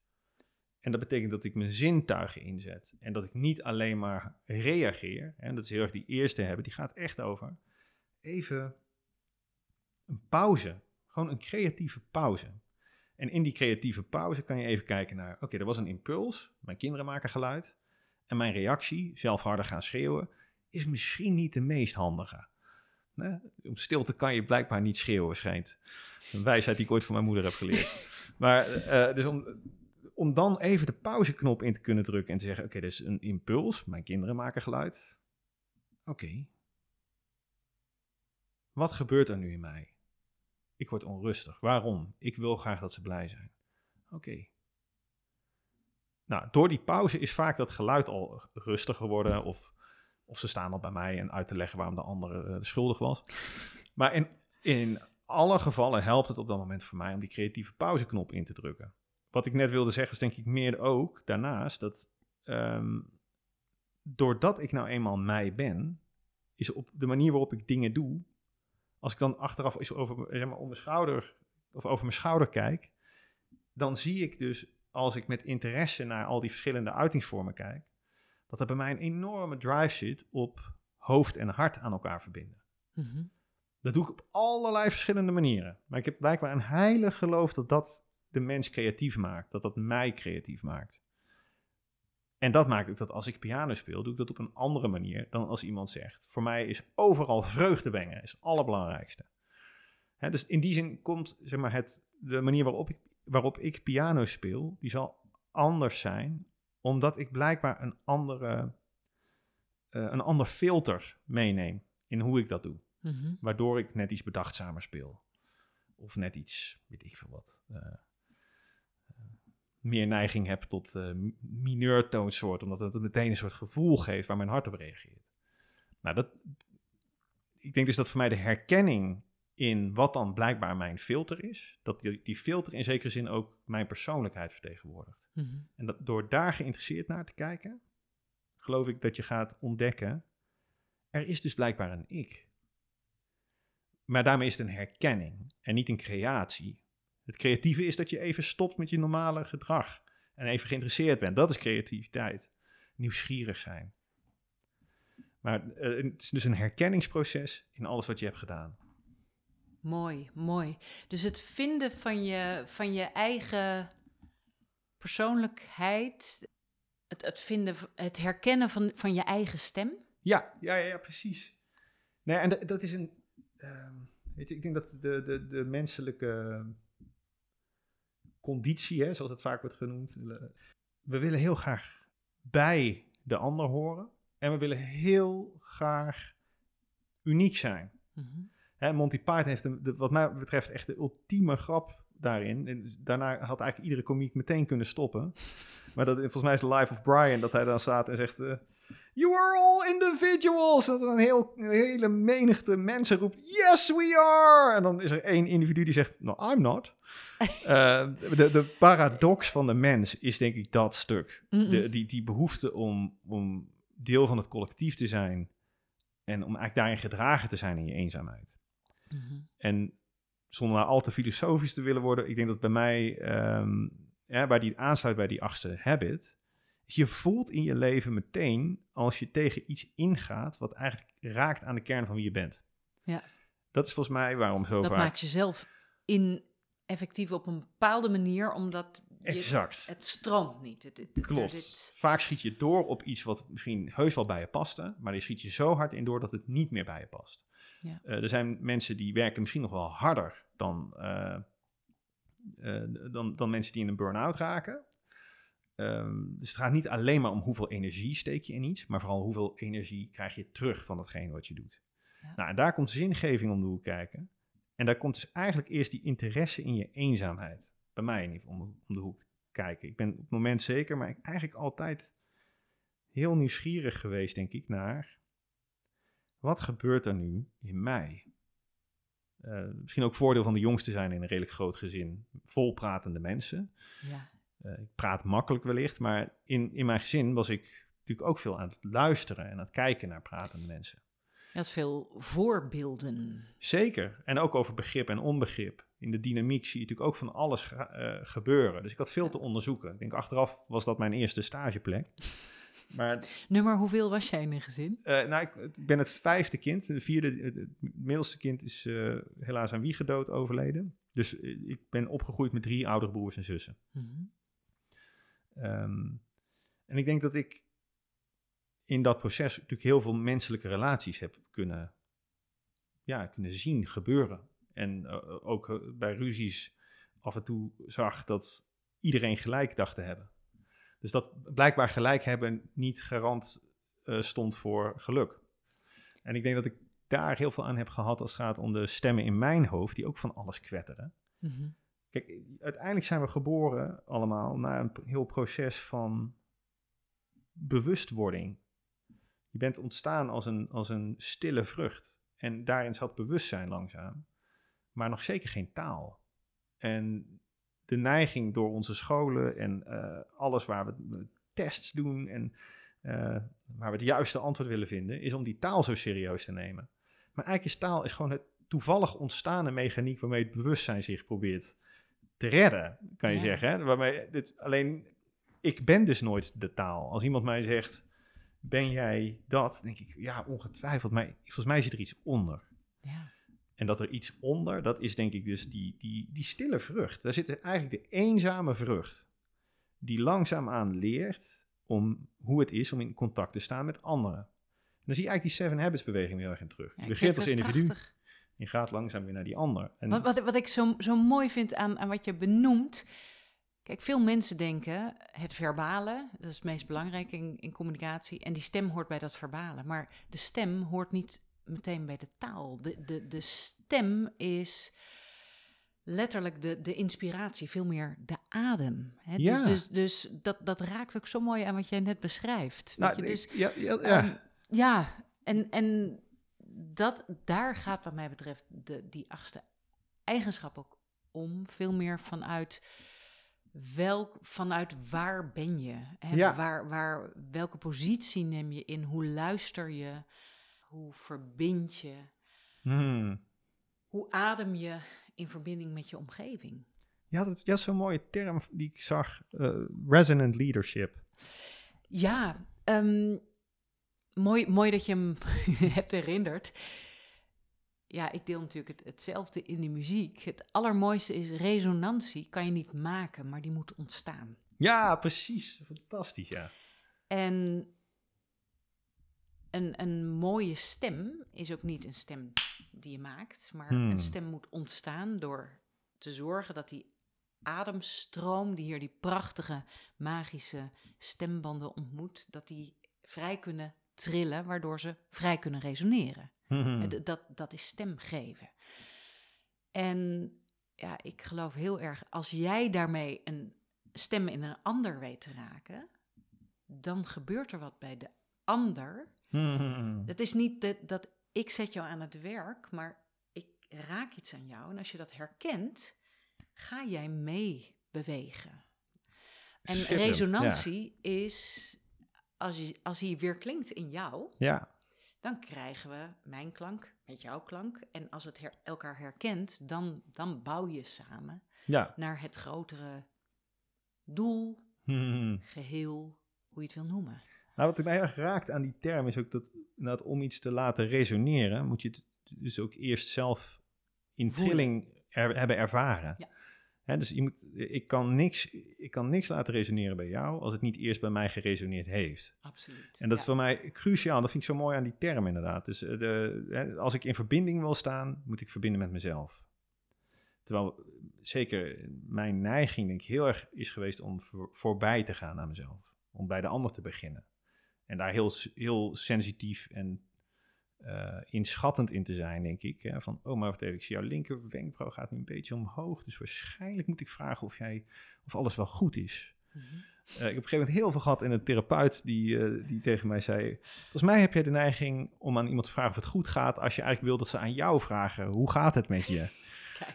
En dat betekent dat ik mijn zintuigen inzet. En dat ik niet alleen maar reageer. En dat is heel erg die eerste hebben. Die gaat echt over even een pauze. Gewoon een creatieve pauze. En in die creatieve pauze kan je even kijken naar... Oké, er was een impuls. Mijn kinderen maken geluid. En mijn reactie, zelf harder gaan schreeuwen... is misschien niet de meest handige. Nee? Om stilte kan je blijkbaar niet schreeuwen, schijnt. Een wijsheid die ik ooit van mijn moeder heb geleerd. Maar uh, dus om om dan even de pauzeknop in te kunnen drukken en te zeggen: Oké, okay, dit is een impuls. Mijn kinderen maken geluid. Oké. Wat gebeurt er nu in mij? Ik word onrustig. Waarom? Ik wil graag dat ze blij zijn. Oké. Nou, door die pauze is vaak dat geluid al rustiger geworden. Of, of ze staan al bij mij en uit te leggen waarom de andere uh, schuldig was. Maar in, in alle gevallen helpt het op dat moment voor mij om die creatieve pauzeknop in te drukken wat ik net wilde zeggen is denk ik meer ook daarnaast dat um, doordat ik nou eenmaal mij ben, is op de manier waarop ik dingen doe, als ik dan achteraf eens over, zeg maar, om mijn schouder of over mijn schouder kijk, dan zie ik dus als ik met interesse naar al die verschillende uitingsvormen kijk, dat er bij mij een enorme drive zit op hoofd en hart aan elkaar verbinden. Mm Dat doe ik op allerlei verschillende manieren. Maar ik heb blijkbaar een heilig geloof dat dat de mens creatief maakt. Dat dat mij creatief maakt. En dat maakt ook dat als ik piano speel, doe ik dat op een andere manier dan als iemand zegt. Voor mij is overal vreugde brengen is het allerbelangrijkste. Dus in die zin komt zeg maar, het, de manier waarop ik, waarop ik piano speel, die zal anders zijn, omdat ik blijkbaar een, andere, uh, een ander filter meeneem in hoe ik dat doe. Mhm. Waardoor ik net iets bedachtzamer speel. Of net iets, weet ik veel wat. Uh, meer neiging heb tot uh, mineurtoonsoort, omdat het meteen een soort gevoel geeft waar mijn hart op reageert. Nou, dat, ik denk dus dat voor mij de herkenning in wat dan blijkbaar mijn filter is, dat die, die filter in zekere zin ook mijn persoonlijkheid vertegenwoordigt. Mhm. En dat door daar geïnteresseerd naar te kijken, geloof ik dat je gaat ontdekken, er is dus blijkbaar een ik. Maar daarmee is het een herkenning en niet een creatie. Het creatieve is dat je even stopt met je normale gedrag en even geïnteresseerd bent. Dat is creativiteit. Nieuwsgierig zijn. Maar uh, het is dus een herkenningsproces in alles wat je hebt gedaan. Mooi, mooi. Dus het vinden van je, van je eigen persoonlijkheid, het, het, vinden, het herkennen van, van je eigen stem? Ja, ja, ja, precies. Nee, en dat is een. Uh, weet je, ik denk dat de, de, de menselijke conditie, hè, zoals het vaak wordt genoemd. We willen heel graag bij de ander horen. En we willen heel graag uniek zijn. Mm hè, Monty Python heeft, de, wat mij betreft, echt de ultieme grap daarin. En daarna had eigenlijk iedere komiek meteen kunnen stoppen. Maar dat, volgens mij is de Life of Brian dat hij dan staat en zegt... Uh, You are all individuals. Dat een, heel, een hele menigte mensen roept: Yes, we are. En dan is er één individu die zegt: No, I'm not. uh, de, de paradox van de mens is denk ik dat stuk. De, die, die behoefte om, om deel van het collectief te zijn. En om eigenlijk daarin gedragen te zijn in je eenzaamheid. Mm En zonder nou al te filosofisch te willen worden, ik denk dat bij mij, um, ja, waar die aansluit bij die achtste habit, je voelt in je leven meteen als je tegen iets ingaat wat eigenlijk raakt aan de kern van wie je bent. Ja. Dat is volgens mij waarom zo dat maakt jezelf in effectief op een bepaalde manier, omdat je, exact. het stroomt niet. Het, het, Klopt. Vaak schiet je door op iets wat misschien heus wel bij je paste, maar je schiet je zo hard in door dat het niet meer bij je past. Ja. Uh, er zijn mensen die werken misschien nog wel harder dan, uh, uh, dan, dan mensen die in een burn-out raken. Um, dus het gaat niet alleen maar om hoeveel energie steek je in iets, maar vooral hoeveel energie krijg je terug van datgene wat je doet. Ja. Nou, en daar komt zingeving om de hoek kijken. En daar komt dus eigenlijk eerst die interesse in je eenzaamheid. Bij mij in ieder geval om, om de hoek kijken. Ik ben op het moment zeker, maar ik eigenlijk altijd heel nieuwsgierig geweest, denk ik, naar wat gebeurt er nu in mij? Uh, misschien ook voordeel van de jongste zijn in een redelijk groot gezin. Volpratende mensen. Ja. Uh, ik praat makkelijk wellicht, maar in, in mijn gezin was ik natuurlijk ook veel aan het luisteren en aan het kijken naar pratende mensen. Je had veel voorbeelden. Zeker. En ook over begrip en onbegrip. In de dynamiek zie je natuurlijk ook van alles eh, gebeuren. Dus ik had veel te onderzoeken. Ik denk achteraf was dat mijn eerste stageplek. Maar Nummer hoeveel was jij in een gezin? eh, nou, ik, ik ben het vijfde kind. De vierde, het middelste kind is eh, helaas aan wiegedood overleden. Dus eh, ik ben opgegroeid met drie oudere broers en zussen. Mhm. Ehm, en ik denk dat ik in dat proces natuurlijk heel veel menselijke relaties heb kunnen, ja, kunnen zien gebeuren. En ook bij ruzies af en toe zag dat iedereen gelijk dacht te hebben. Dus dat blijkbaar gelijk hebben niet garant eh, stond voor geluk. En ik denk dat ik daar heel veel aan heb gehad als het gaat om de stemmen in mijn hoofd, die ook van alles kwetteren. Mhm. Kijk, uiteindelijk zijn we geboren allemaal na een heel proces van bewustwording. Je bent ontstaan als een, als een stille vrucht. En daarin zat bewustzijn langzaam, maar nog zeker geen taal. En de neiging door onze scholen en eh, alles waar we tests doen en eh, waar we het juiste antwoord willen vinden, is om die taal zo serieus te nemen. Maar eigenlijk is taal is gewoon het toevallig ontstaande mechaniek waarmee het bewustzijn zich probeert te redden, kan je Ja. zeggen. Hè? Waarmee dit, alleen, ik ben dus nooit de taal. Als iemand mij zegt, ben jij dat? Dan denk ik, ja, ongetwijfeld. Maar volgens mij zit er iets onder. Ja. En dat er iets onder, dat is denk ik dus die, die, die stille vrucht. Daar zit eigenlijk de eenzame vrucht. Die langzaamaan leert om hoe het is om in contact te staan met anderen. En dan zie je eigenlijk die Seven Habits beweging heel erg in terug. Ja, je als individu, prachtig. je gaat langzaam weer naar die ander. En, Wat, wat, wat ik zo, zo mooi vind aan, aan wat je benoemt. Kijk, veel mensen denken het verbale, dat is het meest belangrijk in, in communicatie. En die stem hoort bij dat verbale. Maar de stem hoort niet meteen bij de taal. De, de, de stem is letterlijk de, de inspiratie, veel meer de adem. Hè? Dus- Ja. Dus, dus, dat, dat raakt ook zo mooi aan wat jij net beschrijft. nou, je? Dus ja, ja, ja. Ehm, ja, en, en dat, daar gaat wat mij betreft de, die achtste eigenschap ook om. Veel meer vanuit, welk, vanuit waar ben je? Hè? Ja. Waar, waar, welke positie neem je in? Hoe luister je? Hoe verbind je? Hmm. Hoe adem je in verbinding met je omgeving? Je had, het, je had zo'n mooie term die ik zag, eh, resonant leadership. Ja, ehm, mooi, mooi dat je hem hebt herinnerd. Ja, ik deel natuurlijk het, hetzelfde in de muziek. Het allermooiste is resonantie kan je niet maken, maar die moet ontstaan. Ja, precies. Fantastisch, ja. En een, een mooie stem is ook niet een stem die je maakt, maar Hmm. een stem moet ontstaan door te zorgen dat die ademstroom, die hier die prachtige magische stembanden ontmoet, dat die vrij kunnen trillen, waardoor ze vrij kunnen resoneren. Hmm. Dat, dat is stem geven. En ja, ik geloof heel erg, als jij daarmee een stem in een ander weet te raken, dan gebeurt er wat bij de ander. Hmm. Het is niet dat, dat ik zet jou aan het werk, maar ik raak iets aan jou. En als je dat herkent, ga jij mee bewegen. En Schitterend, resonantie is, als, je, als hij weer klinkt in jou, Ja, dan krijgen we mijn klank met jouw klank. En als het her- elkaar herkent, dan, dan bouw je samen ja. naar het grotere doel, Hmm. geheel, hoe je het wil noemen. Nou, wat mij erg raakt aan die term is ook dat, dat om iets te laten resoneren, moet je het dus ook eerst zelf in trilling er- hebben ervaren. Ja. Hè, dus je moet, ik, kan niks, ik kan niks laten resoneren bij jou als het niet eerst bij mij geresoneerd heeft. Absoluut. En dat is voor mij cruciaal. Dat vind ik zo mooi aan die term inderdaad. Dus eh, de, als ik in verbinding wil staan, moet ik verbinden met mezelf. Terwijl zeker mijn neiging denk ik heel erg is geweest om voor- voorbij te gaan aan mezelf. Om bij de ander te beginnen. En daar heel, heel sensitief en eh, inschattend in te zijn, denk ik. Hè? Van, oh, maar wacht even, ik zie jouw linker wenkbrauw gaat nu een beetje omhoog. Dus waarschijnlijk moet ik vragen of, jij, of alles wel goed is. Mhm. Eh, ik heb op een gegeven moment heel veel gehad in een therapeut die, eh, die tegen mij zei... Volgens mij heb jij de neiging om aan iemand te vragen of het goed gaat... als je eigenlijk wil dat ze aan jou vragen, hoe gaat het met je?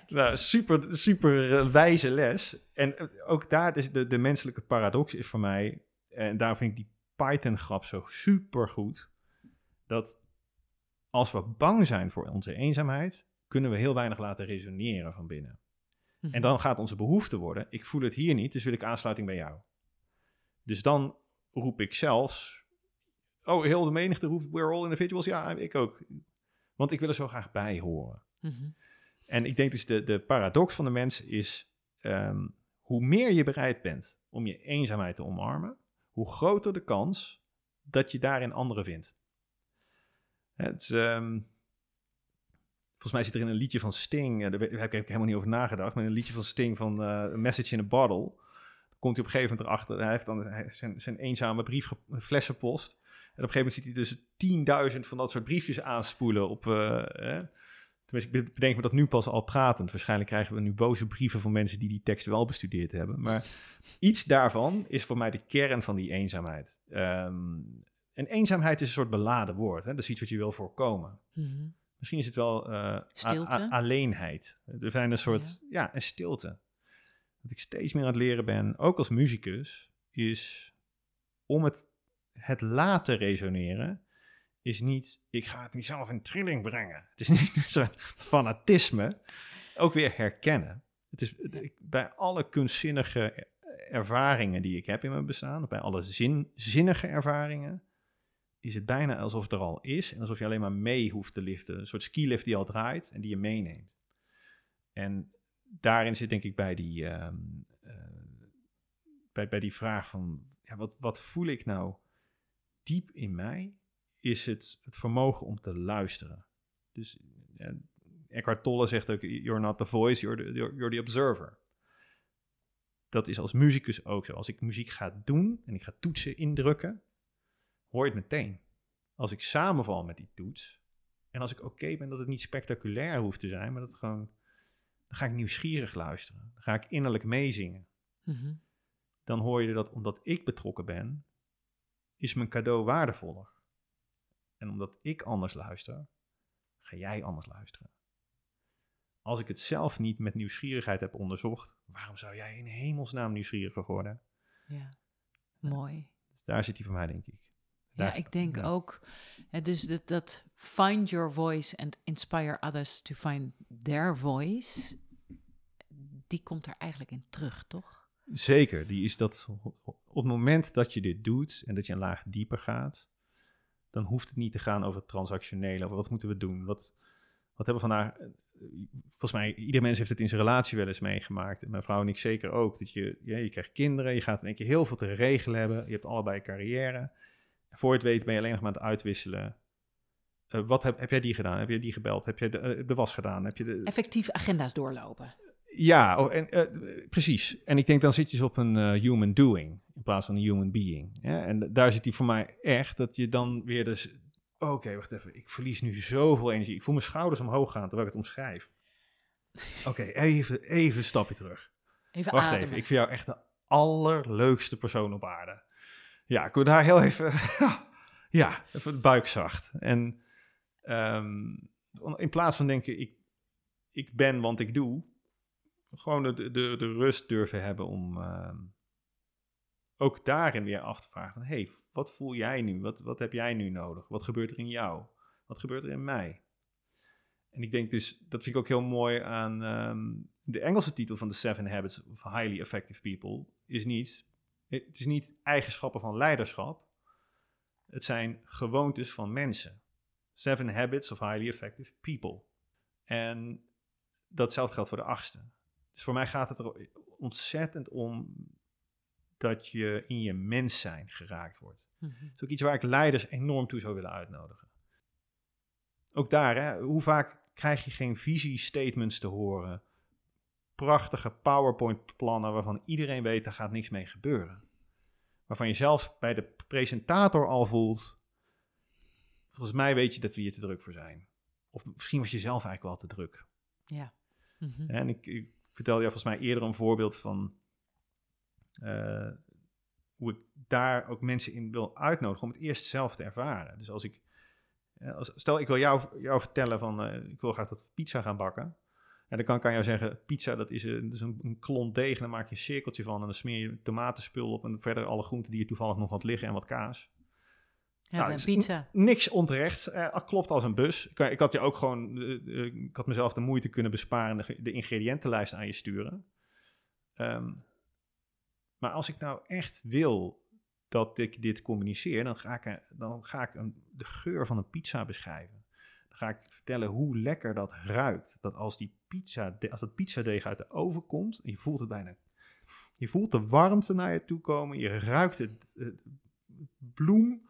Nou, super, super wijze les. En ook daar, dus de, de menselijke paradox is voor mij... en daar vind ik die Python-grap zo super goed. Dat als we bang zijn voor onze eenzaamheid, kunnen we heel weinig laten resoneren van binnen. Mhm. En dan gaat onze behoefte worden, ik voel het hier niet, dus wil ik aansluiting bij jou. Dus dan roep ik zelfs, oh, heel de menigte roept, we're all individuals. Ja, ik ook. Want ik wil er zo graag bij horen. Mhm. En ik denk dus de, de paradox van de mens is, ehm, hoe meer je bereid bent om je eenzaamheid te omarmen, hoe groter de kans dat je daarin anderen vindt. Het ehm, volgens mij zit er in een liedje van Sting, eh, daar heb ik helemaal niet over nagedacht, maar in een liedje van Sting van A Message in a Bottle, komt hij op een gegeven moment erachter, hij heeft dan zijn, zijn eenzame brief flessenpost. En op een gegeven moment ziet hij dus 10.000 van dat soort briefjes aanspoelen op... eh, Tenminste, ik bedenk me dat nu pas al pratend. Waarschijnlijk krijgen we nu boze brieven van mensen die die teksten wel bestudeerd hebben. Maar iets daarvan is voor mij de kern van die eenzaamheid. Ehm, en eenzaamheid is een soort beladen woord. Hè? Dat is iets wat je wil voorkomen. Mhm. Misschien is het wel eh, Stilte? alleenheid. Er zijn een soort, ja. een stilte. Wat ik steeds meer aan het leren ben, ook als muzikus, is om het, het laten resoneren, is niet, ik ga het niet zelf in trilling brengen. Het is niet een soort fanatisme, ook weer herkennen. Het is bij alle kunstzinnige ervaringen die ik heb in mijn bestaan, bij alle zin, zinnige ervaringen, is het bijna alsof het er al is en alsof je alleen maar mee hoeft te liften. Een soort skilift die al draait en die je meeneemt. En daarin zit denk ik bij die, ehm, eh, bij, bij die vraag van, ja, wat, wat voel ik nou diep in mij, is het, het vermogen om te luisteren. Dus eh, Eckhart Tolle zegt ook, you're not the voice, you're the, you're, you're the observer. Dat is als muzikus ook zo. Als ik muziek ga doen en ik ga toetsen indrukken, hoor je het meteen. Als ik samenval met die toets en als ik oké ben dat het niet spectaculair hoeft te zijn, maar dat gewoon, dan ga ik nieuwsgierig luisteren. Dan ga ik innerlijk meezingen. Mhm. Dan hoor je dat omdat ik betrokken ben, is mijn cadeau waardevoller. En omdat ik anders luister, ga jij anders luisteren. Als ik het zelf niet met nieuwsgierigheid heb onderzocht, waarom zou jij in hemelsnaam nieuwsgierig worden? Ja, mooi. Dus daar zit hij voor mij, denk ik. Ja, ik denk ja. ook. Dus dat, dat find your voice and inspire others to find their voice. Die komt er eigenlijk in terug, toch? Zeker, die is dat op het moment dat je dit doet en dat je een laag dieper gaat, dan hoeft het niet te gaan over transactionele, over wat moeten we doen, wat, wat hebben we vandaag. eh, Volgens mij, ieder mens heeft het in zijn relatie wel eens meegemaakt. Mijn vrouw en ik zeker ook. Dat je, je krijgt kinderen, je gaat in één keer heel veel te regelen hebben. Je hebt allebei carrière. En voor het weet ben je alleen nog maar aan het uitwisselen. Eh, wat heb, heb jij die gedaan? Heb jij die gebeld? Heb je de, eh, de was gedaan? Heb je de, Effectief agenda's doorlopen. Ja, oh, en, eh, precies. En ik denk dan zit je dus op een eh, human doing in plaats van een human being. En daar zit die voor mij echt dat je dan weer dus... Oké, wacht even. Ik verlies nu zoveel energie. Ik voel mijn schouders omhoog gaan terwijl ik het omschrijf. Oké, even, even een stapje terug. Even Wacht ademen. even. Ik vind jou echt de allerleukste persoon op aarde. Ja, ik wil daar heel even... ja, even het buik zacht. En ehm, in plaats van denken, ik, ik ben want ik doe gewoon de, de, de rust durven hebben om ehm, ook daarin weer af te vragen van, hey, wat voel jij nu? Wat, wat heb jij nu nodig? Wat gebeurt er in jou? Wat gebeurt er in mij? En ik denk dus, dat vind ik ook heel mooi aan ehm, de Engelse titel van The Seven Habits of Highly Effective People, is niet, het is niet eigenschappen van leiderschap, het zijn gewoontes van mensen. Seven Habits of Highly Effective People. En datzelfde geldt voor de achtste. Dus voor mij gaat het er ontzettend om dat je in je mens zijn geraakt wordt. Mhm. Dat is ook iets waar ik leiders enorm toe zou willen uitnodigen. Ook daar, hè, hoe vaak krijg je geen visiestatements te horen? Prachtige PowerPoint-plannen waarvan iedereen weet, daar gaat niks mee gebeuren. Waarvan je zelfs bij de presentator al voelt, volgens mij weet je dat we hier te druk voor zijn. Of misschien was je zelf eigenlijk wel te druk. Ja. Mhm. En ik, ik vertelde jou volgens mij eerder een voorbeeld van eh, hoe ik daar ook mensen in wil uitnodigen om het eerst zelf te ervaren. Dus als ik, eh, als, stel ik wil jou, jou vertellen van, eh, ik wil graag dat we pizza gaan bakken. En dan kan ik aan jou zeggen, pizza dat is, een, dat een, klont deeg, en dan maak je een cirkeltje van en dan smeer je tomatenspul op en verder alle groenten die je toevallig nog had liggen en wat kaas. Ja, Nou, het pizza. Niks onterecht, eh, klopt als een bus. Ik, ik had je ook gewoon, eh, eh, ik had mezelf de moeite kunnen besparen de, de ingrediëntenlijst aan je sturen. Ehm, maar als ik nou echt wil dat ik dit communiceer, dan ga ik, dan ga ik een, de geur van een pizza beschrijven. Dan ga ik vertellen hoe lekker dat ruikt. Dat als, die pizza, als dat pizzadeeg uit de oven komt, en je voelt het bijna, je voelt de warmte naar je toe komen, je ruikt het, eh, bloem,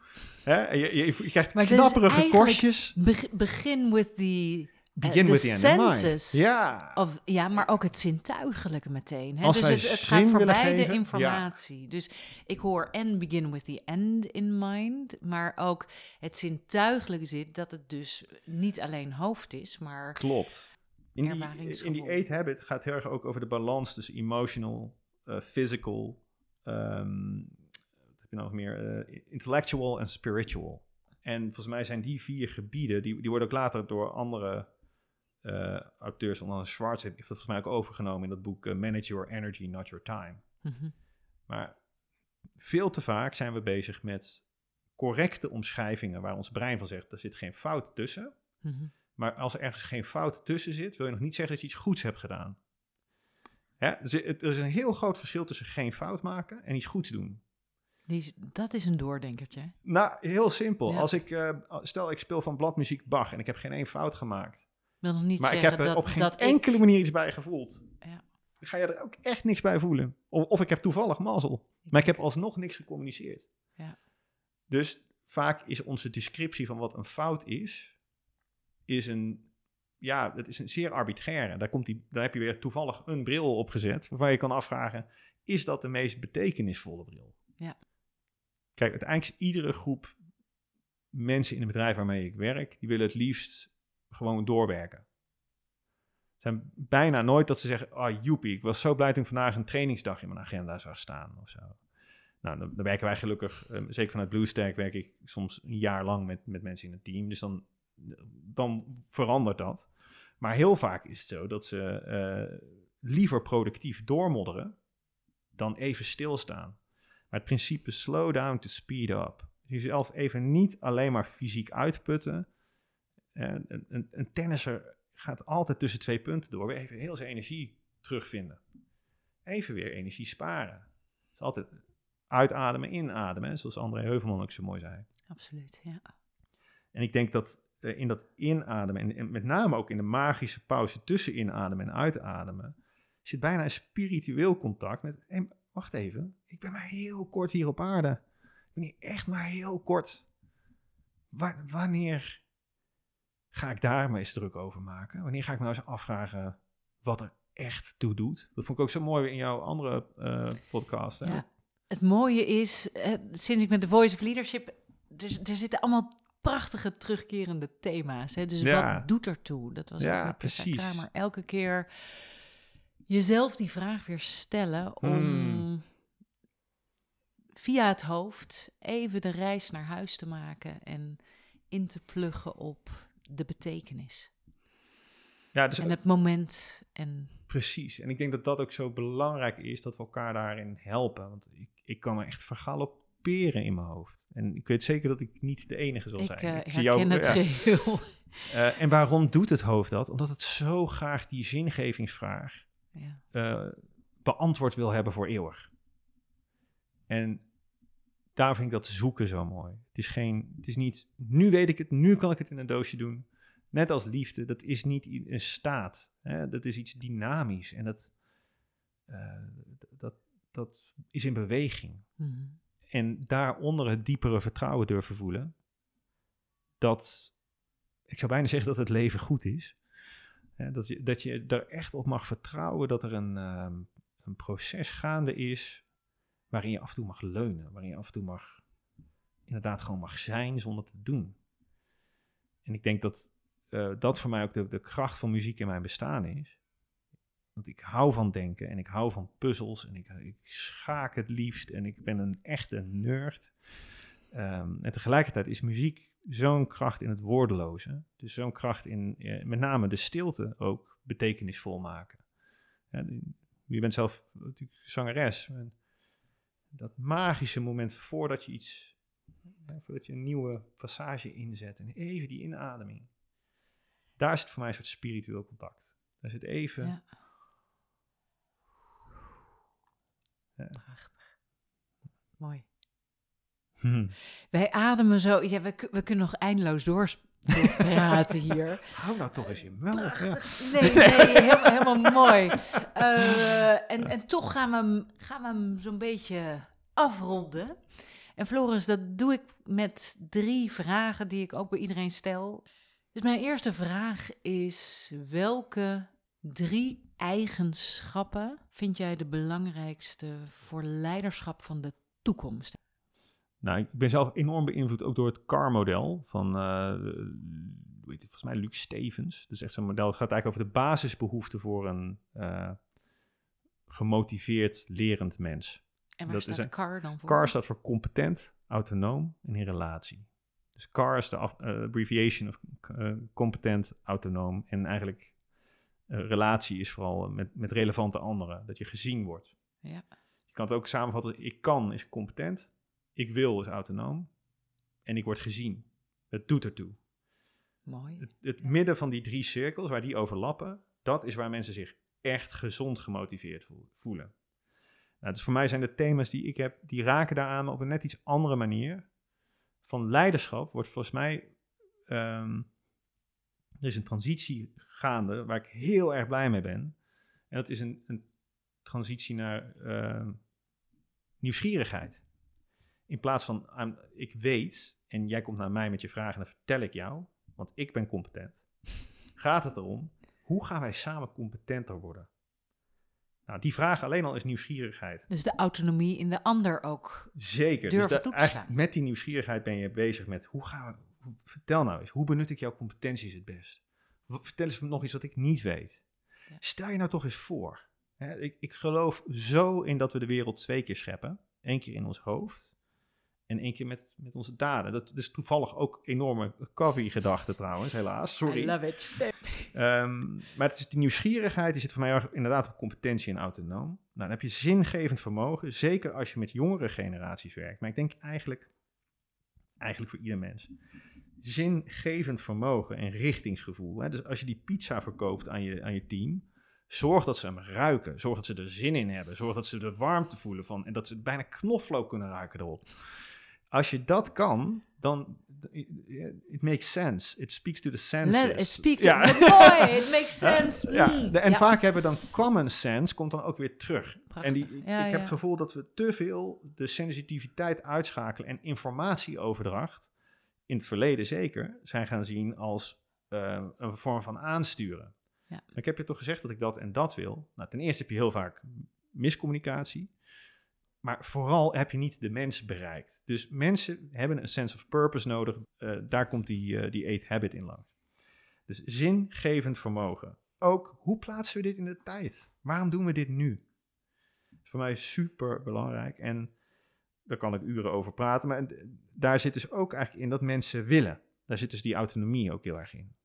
hè? Je, je, je krijgt Maar knapperige korstjes. Beg- begin with the, eh, Begin with the senses. Ja. Of, ja, maar ook het zintuigelijke meteen. Hè? Als Dus wij het, het zin gaat voorbij de ja. informatie. Dus ik hoor en begin with the end in mind, maar ook het zintuigelijke zit dat het dus niet alleen hoofd is, maar Klopt. In die, in die Eight Habit gaat heel erg ook over de balans tussen emotional, eh, physical, ehm, heb je nog meer, eh, intellectual en spiritual. En volgens mij zijn die vier gebieden, die, die worden ook later door andere eh, auteurs, onder andere Schwartz, heeft dat volgens mij ook overgenomen in dat boek eh, Manage Your Energy, Not Your Time. Mhm. Maar veel te vaak zijn we bezig met correcte omschrijvingen waar ons brein van zegt, er zit geen fout tussen. Mhm. Maar als er ergens geen fout tussen zit, wil je nog niet zeggen dat je iets goeds hebt gedaan. Hè? Dus er is een heel groot verschil tussen geen fout maken en iets goeds doen. Die is- dat is een doordenkertje. Nou, heel simpel. Ja. Als ik, eh, stel ik speel van bladmuziek Bach en ik heb geen één fout gemaakt. Ik wil nog niet Maar ik zeggen heb er dat, op geen dat ik... enkele manier iets bij gevoeld. Ja. Ga je er ook echt niks bij voelen. Of, of ik heb toevallig mazzel. Maar ik heb alsnog niks gecommuniceerd. Ja. Dus vaak is onze descriptie van wat een fout is, is een, ja, het is een zeer arbitraire. Daar, komt die, daar heb je weer toevallig een bril op gezet, waarvan je kan afvragen, is dat de meest betekenisvolle bril? Kijk, uiteindelijk is iedere groep mensen in het bedrijf waarmee ik werk, die willen het liefst gewoon doorwerken. Het zijn bijna nooit dat ze zeggen, ah joepie, ik was zo blij toen ik vandaag een trainingsdag in mijn agenda zag staan of zo. Nou, dan, werken wij gelukkig, eh, zeker vanuit BlueStack werk ik soms een jaar lang met, met mensen in het team. Dus dan, dan verandert dat. Maar heel vaak is het zo dat ze eh, liever productief doormodderen dan even stilstaan. Maar het principe slow down to speed up. Dus jezelf even niet alleen maar fysiek uitputten. Eh, een, een, een tennisser gaat altijd tussen twee punten door. Weer even heel zijn energie terugvinden. Even weer energie sparen. Het is altijd uitademen, inademen. hè, Zoals André Heuvelman ook zo mooi zei. Absoluut, ja. En ik denk dat eh, in dat inademen, en, en met name ook in de magische pauze tussen inademen en uitademen, zit bijna een spiritueel contact met, wacht even, ik ben maar heel kort hier op aarde. Ik ben hier echt maar heel kort. Wa- wanneer ga ik daar me eens druk over maken? Wanneer ga ik me nou eens afvragen wat er echt toe doet? Dat vond ik ook zo mooi in jouw andere eh, podcast. Hè? Ja. Het mooie is, eh, sinds ik met de Voice of Leadership, er, er zitten allemaal prachtige terugkerende thema's. Hè? Dus Ja. wat doet ertoe? Dat was Ja, ook met precies. Kramer. Elke keer jezelf die vraag weer stellen om Hmm. via het hoofd even de reis naar huis te maken en in te pluggen op de betekenis. Ja, dus en het moment en Precies. En ik denk dat dat ook zo belangrijk is, dat we elkaar daarin helpen. Want ik, ik kan me echt vergalopperen in mijn hoofd. En ik weet zeker dat ik niet de enige zal ik zijn. eh, zie herken jou- het ja. geheel. Eh, en waarom doet het hoofd dat? Omdat het zo graag die zingevingsvraag ja. eh, beantwoord wil hebben voor eeuwig. En daar vind ik dat zoeken zo mooi. Het is, geen, het is niet, nu weet ik het, nu kan ik het in een doosje doen. Net als liefde, dat is niet een staat. Hè? Dat is iets dynamisch. En dat, eh, dat, dat is in beweging. Mhm. En daaronder het diepere vertrouwen durven voelen. Dat, ik zou bijna zeggen dat het leven goed is. Hè, dat, je, dat je er echt op mag vertrouwen dat er een, ehm, een proces gaande is. waarin je af en toe mag leunen. Waarin je af en toe mag, inderdaad gewoon mag zijn zonder te doen. En ik denk dat eh, dat voor mij ook de, de kracht van muziek in mijn bestaan is. Want ik hou van denken en ik hou van puzzels en ik, ik schaak het liefst en ik ben een echte nerd. Ehm, en tegelijkertijd is muziek zo'n kracht in het woordeloze. Dus zo'n kracht in eh, met name de stilte ook betekenisvol maken. Ja, je bent zelf natuurlijk zangeres. En dat magische moment voordat je iets, ja, voordat je een nieuwe passage inzet en even die inademing. Daar zit voor mij een soort spiritueel contact. Daar zit even. Ja. Ja. Prachtig. Mooi. Hm. Wij ademen zo. Ja, we, we kunnen nog eindeloos doors- doorpraten hier. Hou nou toch eens. Ja. Prachtig. Nee, nee, helemaal, helemaal mooi. Eh, en, en toch gaan we hem, gaan we hem zo'n beetje afronden. En Floris, dat doe ik met drie vragen die ik ook bij iedereen stel. Dus mijn eerste vraag is: welke drie eigenschappen vind jij de belangrijkste voor leiderschap van de toekomst? Nou, ik ben zelf enorm beïnvloed ook door het CAR-model van, eh, hoe heet het, volgens mij Luc Stevens. Dus echt zo'n model, het gaat eigenlijk over de basisbehoeften voor een eh, gemotiveerd lerend mens. En waar Dat staat CAR dan voor? CAR staat voor competent, autonoom en in relatie. Dus CAR is de af- eh, abbreviation of competent, autonoom en eigenlijk relatie is vooral met, met relevante anderen, dat je gezien wordt. Ja. Je kan het ook samenvatten, ik kan is competent, ik wil is autonoom en ik word gezien. Het doet ertoe. Mooi. Het, het midden van die drie cirkels, waar die overlappen, dat is waar mensen zich echt gezond gemotiveerd voel- voelen. Nou, dus voor mij zijn de thema's die ik heb, die raken daaraan maar op een net iets andere manier. Van leiderschap wordt volgens mij, ehm, er is een transitie gaande waar ik heel erg blij mee ben. En dat is een, een transitie naar ehm, nieuwsgierigheid. In plaats van, ik weet en jij komt naar mij met je vragen en dan vertel ik jou, want ik ben competent. Gaat het erom, hoe gaan wij samen competenter worden? Nou, die vraag alleen al is nieuwsgierigheid. Dus de autonomie in de ander ook. Zeker. Durven dus da- toe te staan. met die nieuwsgierigheid ben je bezig met hoe gaan we. vertel nou eens, hoe benut ik jouw competenties het best? Vertel eens nog iets wat ik niet weet. Ja. Stel je nou toch eens voor. Hè, ik, ik geloof zo in dat we de wereld twee keer scheppen. Eén keer in ons hoofd en één keer met, met onze daden. Dat is toevallig ook enorme coffee-gedachte trouwens, helaas. Sorry. I love it. Ehm, maar het is die nieuwsgierigheid, die zit voor mij erg inderdaad op competentie en autonoom. Nou, dan heb je zingevend vermogen, zeker als je met jongere generaties werkt. Maar ik denk eigenlijk, eigenlijk voor ieder mens. Zingevend vermogen en richtingsgevoel. Hè? Dus als je die pizza verkoopt aan je, aan je team, zorg dat ze hem ruiken. Zorg dat ze er zin in hebben. Zorg dat ze de warmte voelen van en dat ze bijna knoflook kunnen ruiken erop. Als je dat kan, dan it makes sense. It speaks to the senses. Let it speak. Ja. Mooi. It makes sense. Ja, Mm. en Ja. vaak hebben we dan common sense, komt dan ook weer terug. Prachtig. En die, ik, heb het gevoel dat we te veel de sensitiviteit uitschakelen en informatieoverdracht, in het verleden zeker, zijn gaan zien als eh, een vorm van aansturen. Ja. Ik heb je toch gezegd dat ik dat en dat wil. Nou, ten eerste heb je heel vaak miscommunicatie. Maar vooral heb je niet de mens bereikt. Dus mensen hebben een sense of purpose nodig. Eh, daar komt die, eh, die eight habit in langs. Dus zingevend vermogen. Ook, hoe plaatsen we dit in de tijd? Waarom doen we dit nu? Voor mij super belangrijk. En daar kan ik uren over praten. Maar daar zit dus ook eigenlijk in dat mensen willen. Daar zit dus die autonomie ook heel erg in.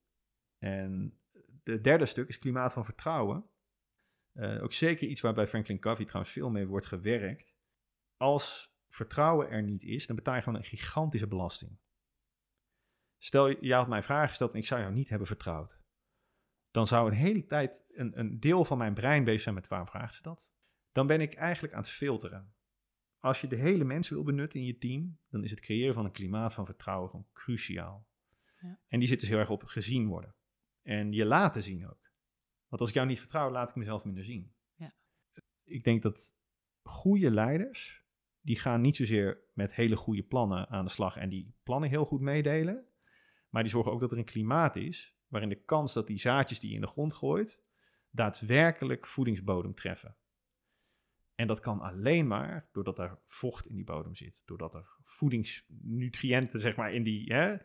En de derde stuk is klimaat van vertrouwen. Eh, ook zeker iets waar bij Franklin Covey trouwens veel mee wordt gewerkt. Als vertrouwen er niet is, dan betaal je gewoon een gigantische belasting. Stel, je je had mij vragen gesteld en ik zou jou niet hebben vertrouwd. Dan zou een hele tijd een, een deel van mijn brein bezig zijn met waarom vraagt ze dat? Dan ben ik eigenlijk aan het filteren. Als je de hele mens wil benutten in je team, dan is het creëren van een klimaat van vertrouwen gewoon cruciaal. Ja. En die zit dus heel erg op gezien worden. En je laten zien ook. Want als ik jou niet vertrouw, laat ik mezelf minder zien. Ja. Ik denk dat goede leiders, die gaan niet zozeer met hele goede plannen aan de slag en die plannen heel goed meedelen. Maar die zorgen ook dat er een klimaat is waarin de kans dat die zaadjes die je in de grond gooit, daadwerkelijk voedingsbodem treffen. En dat kan alleen maar doordat er vocht in die bodem zit. Doordat er voedingsnutriënten, zeg maar, in die hè,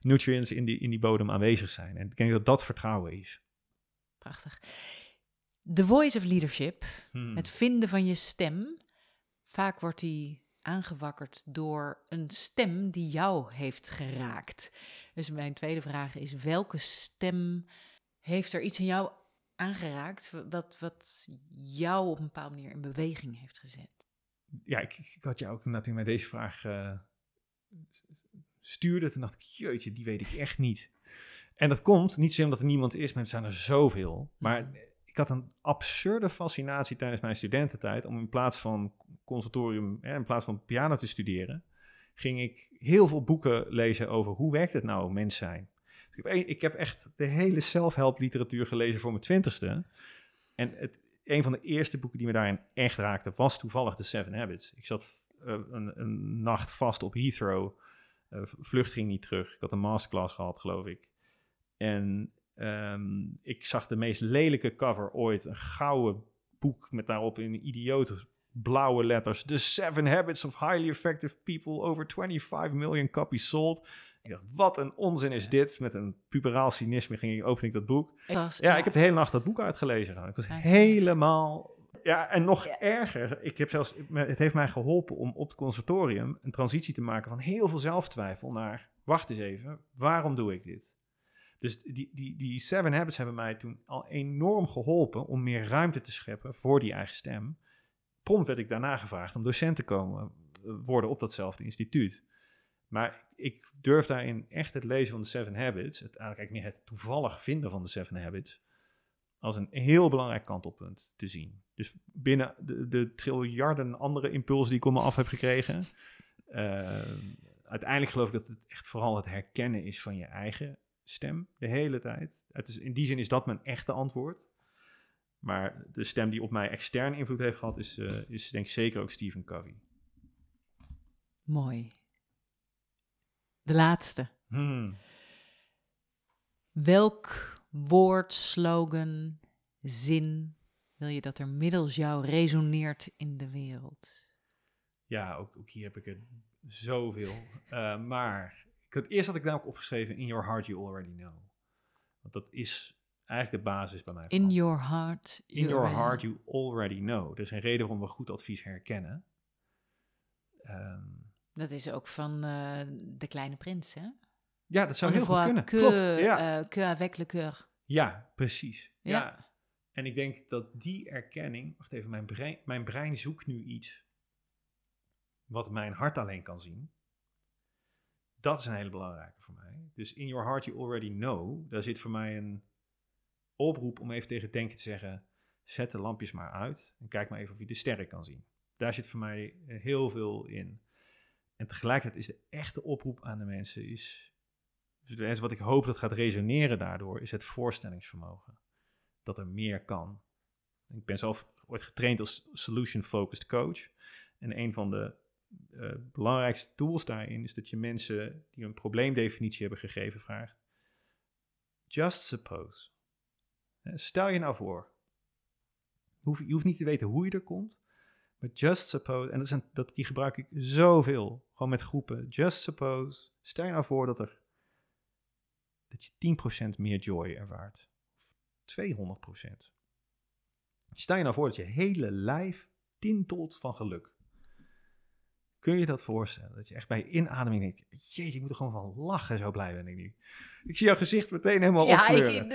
nutrients in die, in die bodem aanwezig zijn. En ik denk dat dat vertrouwen is. Prachtig. The voice of leadership, Hmm. het vinden van je stem. Vaak wordt die aangewakkerd door een stem die jou heeft geraakt. Dus mijn tweede vraag is: welke stem heeft er iets in jou aangeraakt wat, wat jou op een bepaalde manier in beweging heeft gezet? Ja, ik, ik had jou ook natuurlijk met deze vraag uh, stuurde. Toen dacht ik, jeetje, die weet ik echt niet. En dat komt niet zozeer omdat er niemand is, maar er zijn er zoveel. Maar mhm. Ik had een absurde fascinatie tijdens mijn studententijd om in plaats van conservatorium, in plaats van piano te studeren, ging ik heel veel boeken lezen over hoe werkt het nou mens zijn. Ik heb, heb echt de hele self-help literatuur gelezen voor mijn twintigste. En het, een van de eerste boeken die me daarin echt raakte, was toevallig The Seven Habits. Ik zat uh, een, een, nacht vast op Heathrow. Uh, vlucht ging niet terug. Ik had een masterclass gehad, geloof ik. En um, ik zag de meest lelijke cover ooit. Een gouden boek met daarop in idiote blauwe letters. The Seven Habits of Highly Effective People. Over 25 million copies sold. Ik dacht, wat een onzin is dit? Met een puberaal cynisme ging ik, open ik dat boek. ja, ik heb de hele nacht dat boek uitgelezen. Ik was helemaal... Ja, en nog erger, ik heb zelfs, het heeft mij geholpen om op het conservatorium een transitie te maken van heel veel zelftwijfel naar, wacht eens even, waarom doe ik dit? Dus die, die, die Seven Habits hebben mij toen al enorm geholpen om meer ruimte te scheppen voor die eigen stem. Prompt werd ik daarna gevraagd om docent te komen eh, worden op datzelfde instituut. Maar ik durf daarin echt het lezen van de Seven Habits, het, eigenlijk meer het toevallig vinden van de Seven Habits, als een heel belangrijk kantelpunt te zien. Dus binnen de, de triljarden andere impulsen die ik om me af heb gekregen, uh, uiteindelijk geloof ik dat het echt vooral het herkennen is van je eigen stem de hele tijd. Het is, in die zin is dat mijn echte antwoord. Maar de stem die op mij extern invloed heeft gehad, is, uh, is denk ik zeker ook Stephen Covey. Mooi. De laatste. Hmm. Welk woord, slogan, zin wil je dat er middels jou resoneert in de wereld? Ja, ook, ook hier heb ik er zoveel. Uh, maar het eerst had ik namelijk opgeschreven: In your heart you already know. Want dat is eigenlijk de basis bij mij. In your heart. In your heart you already know. Dat is een reden waarom we goed advies herkennen. Um, dat is ook van uh, De Kleine Prins, hè? Ja, dat zou heel goed kunnen. Que, Klopt, ja. Uh, que avec le cœur. Ja, precies. Ja. ja. En ik denk dat die erkenning... Wacht even, mijn brein, mijn brein zoekt nu iets... wat mijn hart alleen kan zien. Dat is een hele belangrijke voor mij. Dus in your heart you already know, daar zit voor mij een oproep om even tegen denken te zeggen, zet de lampjes maar uit en kijk maar even of je de sterren kan zien. Daar zit voor mij eh, heel veel in. En tegelijkertijd is de echte oproep aan de mensen, is, wat ik hoop dat gaat resoneren daardoor, is het voorstellingsvermogen. Dat er meer kan. Ik ben zelf ooit getraind als solution-focused coach. En een van de uh, belangrijkste tools daarin is dat je mensen die een probleemdefinitie hebben gegeven vraagt. Just suppose. Stel je nou voor. Je hoeft, niet te weten hoe je er komt. Maar just suppose. En dat, zijn, dat, die gebruik ik zoveel. Gewoon met groepen. Just suppose. Stel je nou voor dat er. Dat je 10% meer joy ervaart. Of 200%. Stel je nou voor dat je hele lijf tintelt van geluk. Kun je dat voorstellen? Dat je echt bij inademing denkt, jeetje, ik moet er gewoon van lachen, zo blij ben ik nu. Ik zie jouw gezicht meteen helemaal ja, opkleuren.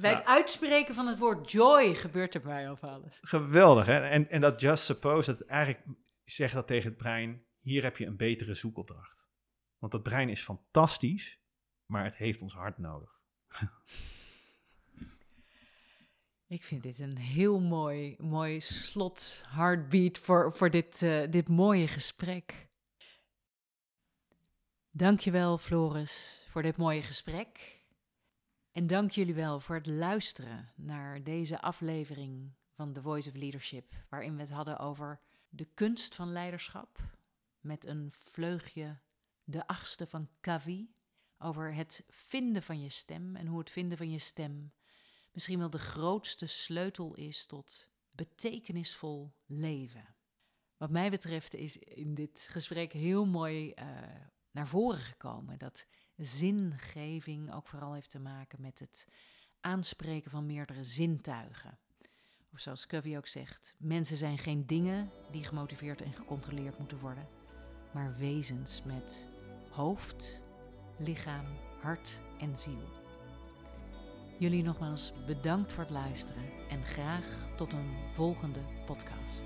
bij het uitspreken van het woord joy gebeurt er bij of alles. Geweldig, hè? En, en dat just suppose, dat eigenlijk zegt dat tegen het brein, hier heb je een betere zoekopdracht. Want dat brein is fantastisch, maar het heeft ons hart nodig. Ik vind dit een heel mooi, mooi slot, heartbeat voor, voor dit, uh, dit mooie gesprek. Dankjewel Floris voor dit mooie gesprek. En dank jullie wel voor het luisteren naar deze aflevering van The Voice of Leadership, waarin we het hadden over de kunst van leiderschap met een vleugje de achtste van Kavi, over het vinden van je stem en hoe het vinden van je stem misschien wel de grootste sleutel is tot betekenisvol leven. Wat mij betreft is in dit gesprek heel mooi uh, naar voren gekomen dat zingeving ook vooral heeft te maken met het aanspreken van meerdere zintuigen. Of zoals Covey ook zegt, mensen zijn geen dingen die gemotiveerd en gecontroleerd moeten worden. maar wezens met hoofd, lichaam, hart en ziel. Jullie nogmaals bedankt voor het luisteren en graag tot een volgende podcast.